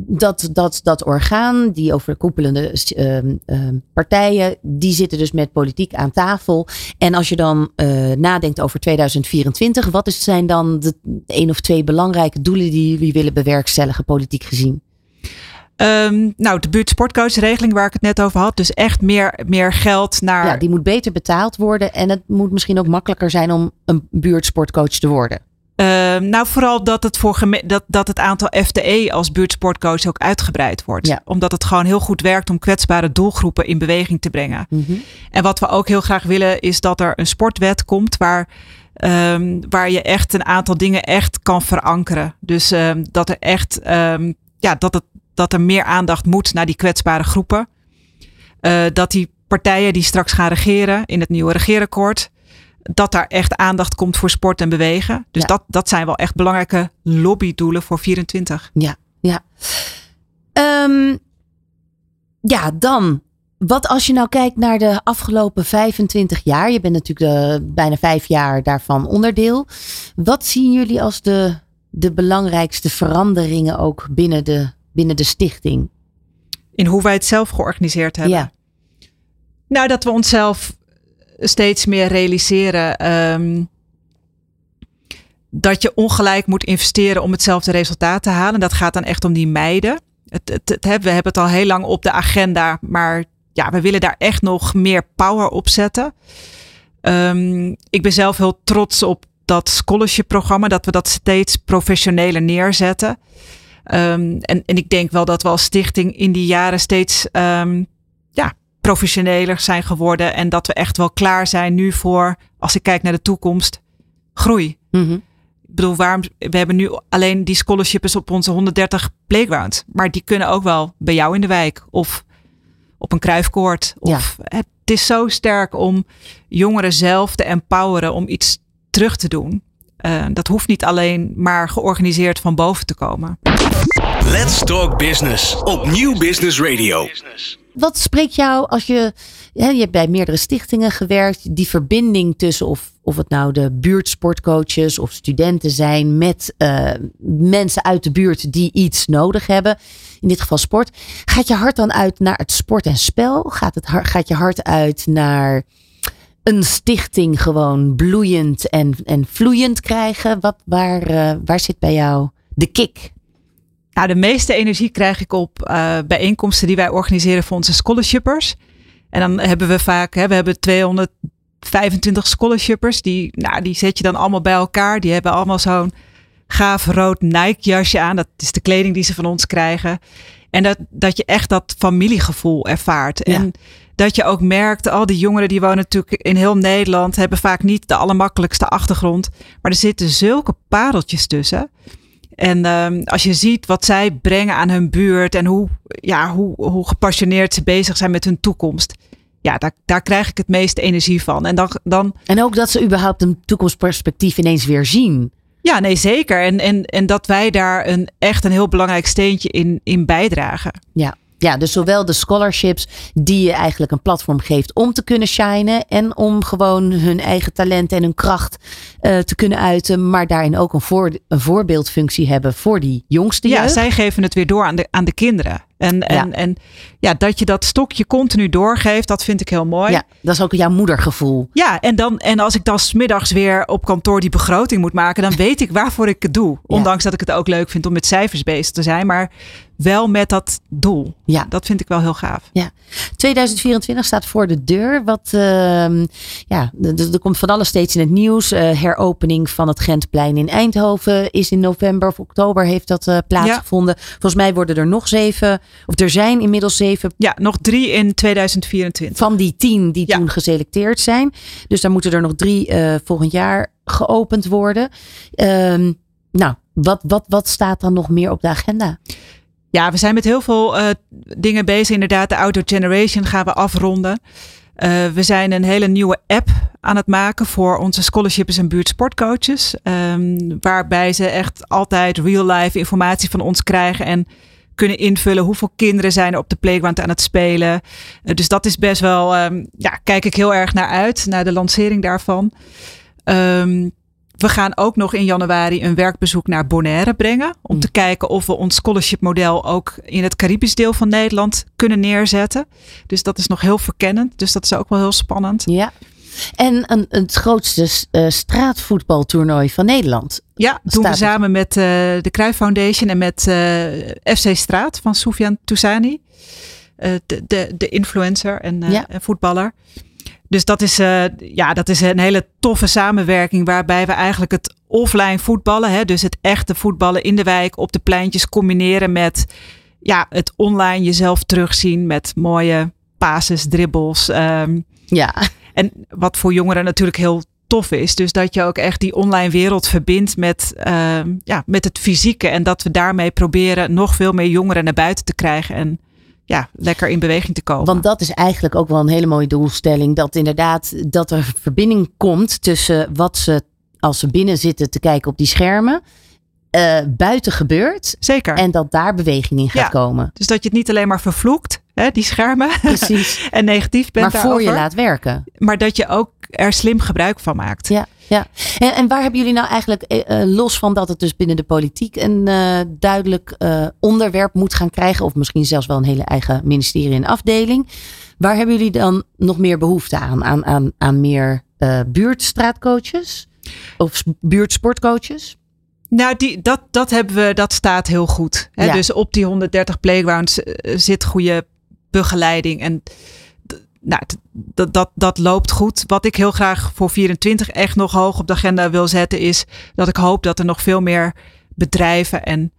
dat, dat, dat orgaan, die overkoepelende uh, uh, partijen, die zitten dus met politiek aan tafel. En als je dan uh, nadenkt over 2024, wat is, zijn dan de één of twee belangrijke doelen die jullie willen bewerkstelligen, politiek gezien? Um, nou, de buurtsportcoachregeling waar ik het net over had. Dus echt meer, meer geld naar. Ja, die moet beter betaald worden. En het moet misschien ook makkelijker zijn om een buurtsportcoach te worden. Uh, nou, vooral dat het, voor dat, dat het aantal FTE als buurtsportcoach ook uitgebreid wordt. Ja. Omdat het gewoon heel goed werkt om kwetsbare doelgroepen in beweging te brengen. Mm -hmm. En wat we ook heel graag willen, is dat er een sportwet komt waar. Um, waar je echt een aantal dingen echt kan verankeren. Dus um, dat er echt. Um, ja, dat het dat er meer aandacht moet naar die kwetsbare groepen. Uh, dat die partijen die straks gaan regeren in het nieuwe regeerakkoord, dat daar echt aandacht komt voor sport en bewegen. Dus Ja. dat, dat zijn wel echt belangrijke lobbydoelen voor 24. Ja, ja. Ehm, ja, dan. Wat als je nou kijkt naar de afgelopen 25 jaar? Je bent natuurlijk eh, bijna vijf jaar daarvan onderdeel. Wat zien jullie als de, de belangrijkste veranderingen ook binnen de, binnen de stichting? In hoe wij het zelf georganiseerd hebben. Ja. Nou, dat we onszelf steeds meer realiseren ehm, dat je ongelijk moet investeren om hetzelfde resultaat te halen. Dat gaat dan echt om die meiden. Het, het, we hebben het al heel lang op de agenda, maar ja, we willen daar echt nog meer power op zetten. Ehm, ik ben zelf heel trots op dat scholarship programma, dat we dat steeds professioneler neerzetten. Ehm, en, en ik denk wel dat we als stichting in die jaren steeds ehm, ja, professioneler zijn geworden. En dat we echt wel klaar zijn nu voor, als ik kijk naar de toekomst, groei. Mhm. Ik bedoel, waarom, we hebben nu alleen die scholarships op onze 130 playgrounds. Maar die kunnen ook wel bij jou in de wijk of op een kruifkoord. Of, Het is zo sterk om jongeren zelf te empoweren om iets terug te doen. Eh, dat hoeft niet alleen maar georganiseerd van boven te komen. Let's Talk Business op Nieuw Business Radio. Wat spreekt jou als je, hè, je hebt bij meerdere stichtingen gewerkt, die verbinding tussen of, of het nou de buurtsportcoaches of studenten zijn met eh, mensen uit de buurt die iets nodig hebben, in dit geval sport. Gaat je hart dan uit naar het sport en spel? Gaat, het, gaat je hart uit naar een stichting gewoon bloeiend en, en vloeiend krijgen? Wat, waar, eh, waar zit bij jou de kick? Nou, de meeste energie krijg ik op eh, bijeenkomsten die wij organiseren voor onze scholarshippers. En dan hebben we vaak, hè, we hebben 225 scholarshippers. Die, nou, die zet je dan allemaal bij elkaar. Die hebben allemaal zo'n gaaf rood Nike jasje aan. Dat is de kleding die ze van ons krijgen. En dat, dat je echt dat familiegevoel ervaart. Ja. En dat je ook merkt, al die jongeren die wonen natuurlijk in heel Nederland, hebben vaak niet de allermakkelijkste achtergrond. Maar er zitten zulke pareltjes tussen. En ehm, als je ziet wat zij brengen aan hun buurt en hoe, ja, hoe, hoe gepassioneerd ze bezig zijn met hun toekomst. Ja, daar, daar krijg ik het meeste energie van. En dan, dan En ook dat ze überhaupt een toekomstperspectief ineens weer zien. ja, nee, zeker. En, en, en dat wij daar een, echt een heel belangrijk steentje in, in bijdragen. Ja. Ja, dus zowel de scholarships die je eigenlijk een platform geeft om te kunnen shinen en om gewoon hun eigen talent en hun kracht eh, te kunnen uiten, maar daarin ook een, voor, een voorbeeldfunctie hebben voor die jongste Ja, jeugd. zij geven het weer door aan de, aan de kinderen. En, en, Ja. en ja, dat je dat stokje continu doorgeeft, dat vind ik heel mooi. Ja, dat is ook jouw moedergevoel. Ja, en, dan, en als ik dan smiddags weer op kantoor die begroting moet maken, dan weet ik waarvoor ik het doe. Ondanks dat ik het ook leuk vind om met cijfers bezig te zijn, maar wel met dat doel. Ja. Dat vind ik wel heel gaaf. Ja. 2024 staat voor de deur. Wat, ehm, ja, er komt van alles steeds in het nieuws. Eh, heropening van het Gentplein in Eindhoven is in november of oktober heeft dat eh, plaatsgevonden. Volgens mij worden er nog zeven, of er zijn inmiddels zeven Ja, nog drie in 2024. van die tien die Ja. toen geselecteerd zijn. Dus daar moeten er nog drie eh, volgend jaar geopend worden. Ehm, nou, wat, wat, wat staat dan nog meer op de agenda? Ja, we zijn met heel veel eh, dingen bezig. Inderdaad, de Outdoor Generation gaan we afronden. Eh, we zijn een hele nieuwe app aan het maken voor onze scholarships en buurtsportcoaches. ehm, waarbij ze echt altijd real-life informatie van ons krijgen en kunnen invullen hoeveel kinderen zijn er op de playground aan het spelen. Eh, dus dat is best wel, ehm, ja, kijk ik heel erg naar uit, naar de lancering daarvan. Ehm, we gaan ook nog in januari een werkbezoek naar Bonaire brengen. Om te kijken of we ons scholarship model ook in het Caribisch deel van Nederland kunnen neerzetten. Dus dat is nog heel verkennend. Dus dat is ook wel heel spannend. Ja. En een, het grootste eh, straatvoetbaltoernooi van Nederland. Ja, doen we samen met eh, de Cruijff Foundation en met eh, FC Straat van Soufiane Toussani. De, de, de influencer en, Ja. en voetballer. Dus dat is, eh, ja, dat is een hele toffe samenwerking waarbij we eigenlijk het offline voetballen, hè, dus het echte voetballen in de wijk op de pleintjes combineren met ja, het online jezelf terugzien met mooie passes, dribbles. ehm, Ja, en wat voor jongeren natuurlijk heel tof is. Dus dat je ook echt die online wereld verbindt met, ehm, ja, met het fysieke. En dat we daarmee proberen nog veel meer jongeren naar buiten te krijgen. En ja, lekker in beweging te komen. Want dat is eigenlijk ook wel een hele mooie doelstelling. Dat inderdaad dat er verbinding komt tussen wat ze als ze binnen zitten te kijken op die schermen. eh, buiten gebeurt. Zeker. En dat daar beweging in gaat Ja. komen. dus dat je het niet alleen maar vervloekt, hè, die schermen. Precies. en negatief bent maar voor je laat werken. Maar dat je ook er slim gebruik van maakt. Ja, ja. En, en waar hebben jullie nou eigenlijk, eh, eh, los van dat het dus binnen de politiek een eh, duidelijk onderwerp moet gaan krijgen, of misschien zelfs wel een hele eigen ministerie en afdeling, waar hebben jullie dan nog meer behoefte aan? Aan, aan, aan meer buurtstraatcoaches? Of buurtsportcoaches? Nou, die, dat, dat hebben we, dat staat heel goed. Hè? Ja. Dus op die 130 playgrounds zit goede begeleiding. En nou, dat, dat, dat loopt goed. Wat ik heel graag voor 24 echt nog hoog op de agenda wil zetten, is dat ik hoop dat er nog veel meer bedrijven en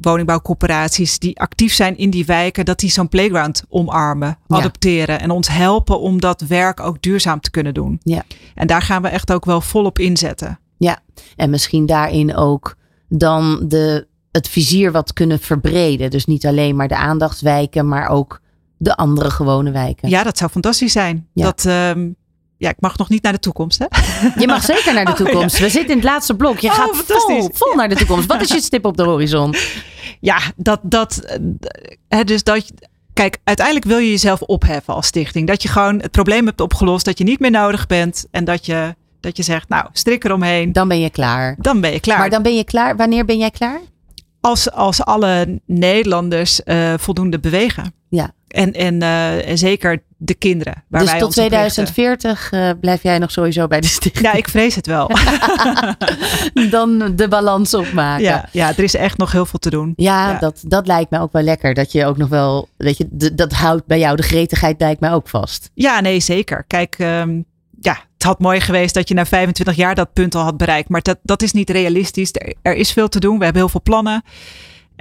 woningbouwcorporaties die actief zijn in die wijken, dat die zo'n playground omarmen, Ja. adopteren en ons helpen om dat werk ook duurzaam te kunnen doen. Ja. En daar gaan we echt ook wel volop inzetten. Ja, en misschien daarin ook dan de, het vizier wat kunnen verbreden. Dus niet alleen maar de aandachtswijken, maar ook de andere gewone wijken. Ja, dat zou fantastisch zijn. Ja. Dat, ehm, ja, ik mag nog niet naar de toekomst, hè? Je mag zeker naar de Oh, ja. toekomst. We zitten in het laatste blok. Je Oh, gaat vol, vol naar de toekomst. Wat is je stip op de horizon? Ja, dat, dat, eh, hè, dus dat, kijk, uiteindelijk wil je jezelf opheffen als stichting. Dat je gewoon het probleem hebt opgelost, dat je niet meer nodig bent en dat je, dat je zegt, nou, strik eromheen, Dan ben je klaar. dan ben je klaar. Maar dan ben je klaar. Wanneer ben jij klaar? als, als alle Nederlanders eh, voldoende bewegen. Ja. En, en, eh, en zeker de kinderen. Waar dus wij tot ons op richten. 2040 eh, blijf jij nog sowieso bij de stichting. Ja, ik vrees het wel. Dan de balans opmaken. ja, ja, er is echt nog heel veel te doen. Ja, Ja. Dat, dat lijkt mij ook wel lekker. Dat je ook nog wel, weet je, dat houdt bij jou de gretigheid lijkt mij ook vast. Ja, nee, zeker. Kijk, ehm, ja, het had mooi geweest dat je na 25 jaar dat punt al had bereikt. Maar dat, dat is niet realistisch. Er, er is veel te doen. We hebben heel veel plannen.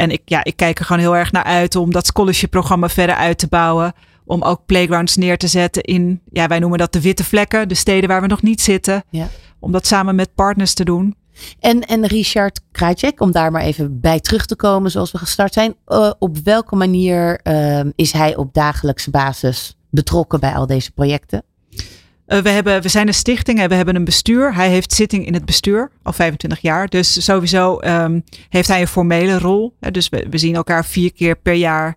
En ik, ja, ik kijk er gewoon heel erg naar uit om dat scholarship-programma verder uit te bouwen. Om ook playgrounds neer te zetten in, ja, wij noemen dat de witte vlekken. De steden waar we nog niet zitten. Ja. Om dat samen met partners te doen. En, en Richard Krajcek, om daar maar even bij terug te komen zoals we gestart zijn. eh, op welke manier ehm, is hij op dagelijkse basis betrokken bij al deze projecten? Eh, we, hebben, we zijn een stichting en we hebben een bestuur. Hij heeft zitting in het bestuur, al 25 jaar. Dus sowieso ehm, heeft hij een formele rol. Hè, dus we, we zien elkaar vier keer per jaar,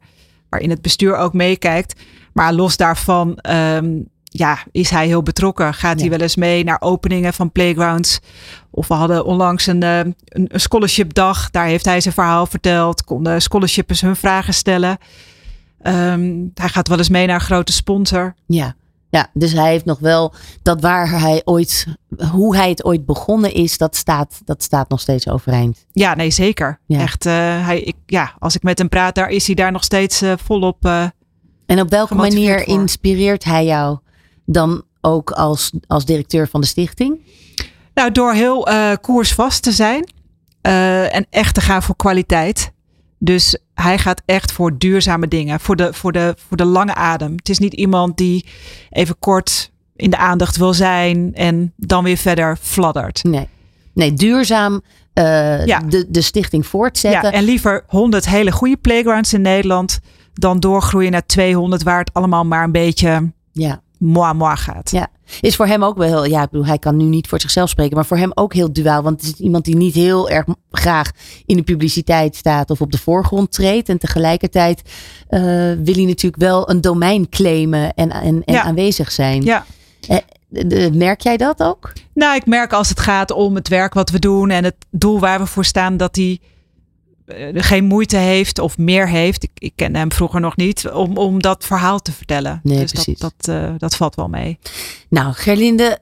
waarin het bestuur ook meekijkt. Maar los daarvan ehm, ja, is hij heel betrokken. Gaat hij wel eens mee naar openingen van playgrounds. Of we hadden onlangs een, eh, een, een scholarship dag. Daar heeft hij zijn verhaal verteld. Konden scholarshippers hun vragen stellen. Ehm, hij gaat wel eens mee naar een grote sponsor. Ja. Ja, dus hij heeft nog wel dat waar hij ooit, hoe hij het ooit begonnen is, dat staat, dat staat nog steeds overeind. Ja, nee, zeker. Ja. Echt, eh, hij, ik, ja, als ik met hem praat, daar is hij daar nog steeds eh, volop. eh, En op welke manier voor. inspireert hij jou dan ook als, als directeur van de stichting? nou, door heel koersvast te zijn en echt te gaan voor kwaliteit. Dus hij gaat echt voor duurzame dingen, voor de, voor, de, voor de lange adem. Het is niet iemand die even kort in de aandacht wil zijn en dan weer verder fladdert. Nee, nee duurzaam eh, Ja. de, de stichting voortzetten. Ja, en liever 100 hele goede playgrounds in Nederland dan doorgroeien naar 200 waar het allemaal maar een beetje ja. moi moi gaat. Ja, is voor hem ook wel heel, ja, ik bedoel, hij kan nu niet voor zichzelf spreken, maar voor hem ook heel duaal. Want het is iemand die niet heel erg graag in de publiciteit staat of op de voorgrond treedt. En tegelijkertijd eh, wil hij natuurlijk wel een domein claimen en, en, aanwezig zijn. Ja. De- merk jij dat ook? Nou, ik merk als het gaat om het werk wat we doen en het doel waar we voor staan, dat hij eh, geen moeite heeft of meer heeft. Ik, ik kende hem vroeger nog niet om, om dat verhaal te vertellen. Nee, dus precies. dat, dat, eh, dat valt wel mee. Nou, Gerlinde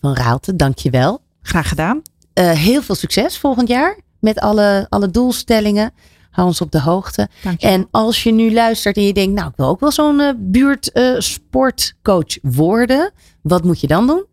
van Raalte, dankjewel. Graag gedaan. Eh heel veel succes volgend jaar met alle, alle doelstellingen. Hou ons op de hoogte. Dank je. En als je nu luistert en je denkt, nou, ik wil ook wel zo'n eh, buurt eh, sportcoach worden. Wat moet je dan doen?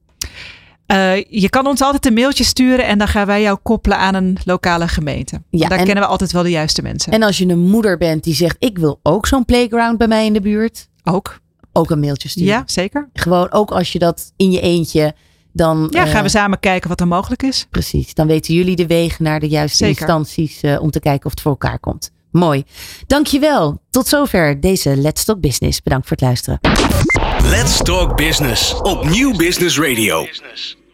Eh, je kan ons altijd een mailtje sturen en dan gaan wij jou koppelen aan een lokale gemeente. Daar kennen we altijd wel de juiste mensen. En als je een moeder bent die zegt: Ik wil ook zo'n playground bij mij in de buurt. Ook. Ook een mailtje sturen. Ja, zeker. Gewoon ook als je dat in je eentje dan. Ja, gaan we eh, samen kijken wat er mogelijk is. Precies. Dan weten jullie de wegen naar de juiste instanties eh, om te kijken of het voor elkaar komt. Mooi. Dankjewel. Tot zover deze Let's Talk Business. Bedankt voor het luisteren. Let's Talk Business op Nieuw Business Radio.